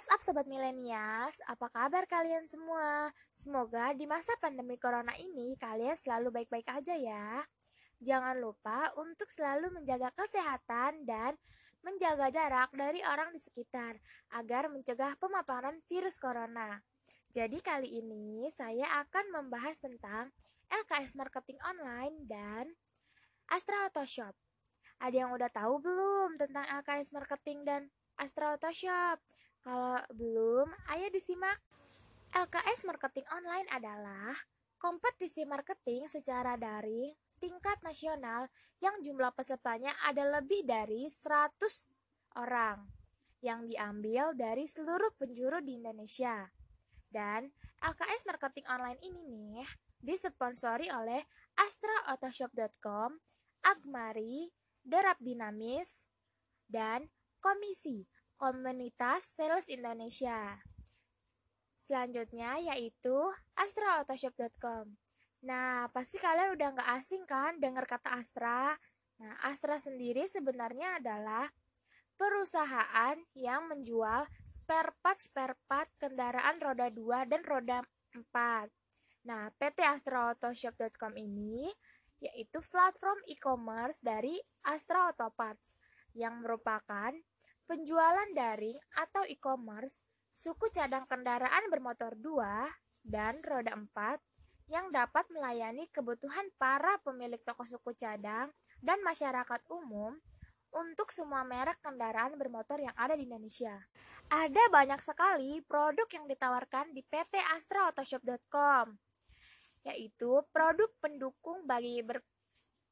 What's up Sobat Milenials? Apa kabar kalian semua? Semoga di masa pandemi corona ini kalian selalu baik-baik aja ya. Jangan lupa untuk selalu menjaga kesehatan dan menjaga jarak dari orang di sekitar agar mencegah pemaparan virus corona. Jadi kali ini saya akan membahas tentang LKS Marketing Online dan Astra Auto Shop. Ada yang udah tahu belum tentang LKS Marketing dan Astra Shop? Kalau belum, ayo disimak. LKS Marketing Online adalah kompetisi marketing secara daring tingkat nasional yang jumlah pesertanya ada lebih dari 100 orang yang diambil dari seluruh penjuru di Indonesia. Dan LKS Marketing Online ini nih disponsori oleh astraautoshop.com, Agmari, Derap Dinamis, dan Komisi Komunitas Sales Indonesia. Selanjutnya yaitu astraautoshop.com. Nah, pasti kalian udah nggak asing kan dengar kata Astra? Nah, Astra sendiri sebenarnya adalah perusahaan yang menjual spare part-spare part kendaraan roda 2 dan roda 4. Nah, PT astraautoshop.com ini yaitu platform e-commerce dari Astra Auto Parts yang merupakan penjualan daring atau e-commerce suku cadang kendaraan bermotor 2 dan roda 4 yang dapat melayani kebutuhan para pemilik toko suku cadang dan masyarakat umum untuk semua merek kendaraan bermotor yang ada di Indonesia. Ada banyak sekali produk yang ditawarkan di PT astraautoshop.com yaitu produk pendukung bagi